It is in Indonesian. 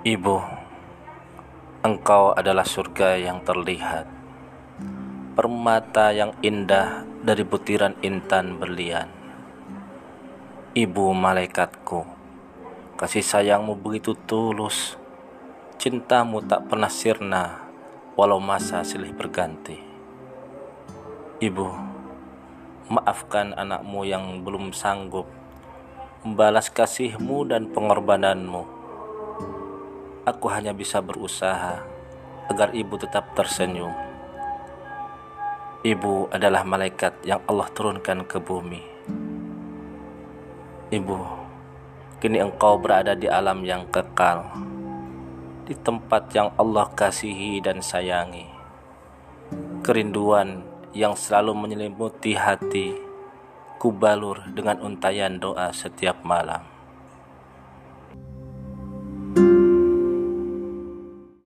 Ibu, engkau adalah surga yang terlihat, permata yang indah dari butiran intan berlian. Ibu malaikatku, kasih sayangmu begitu tulus, cintamu tak pernah sirna walau masa silih berganti. Ibu, maafkan anakmu yang belum sanggup membalas kasihmu dan pengorbananmu Aku hanya bisa berusaha agar ibu tetap tersenyum. Ibu adalah malaikat yang Allah turunkan ke bumi. Ibu, kini engkau berada di alam yang kekal, di tempat yang Allah kasihi dan sayangi. Kerinduan yang selalu menyelimuti hati, kubalur dengan untayan doa setiap malam.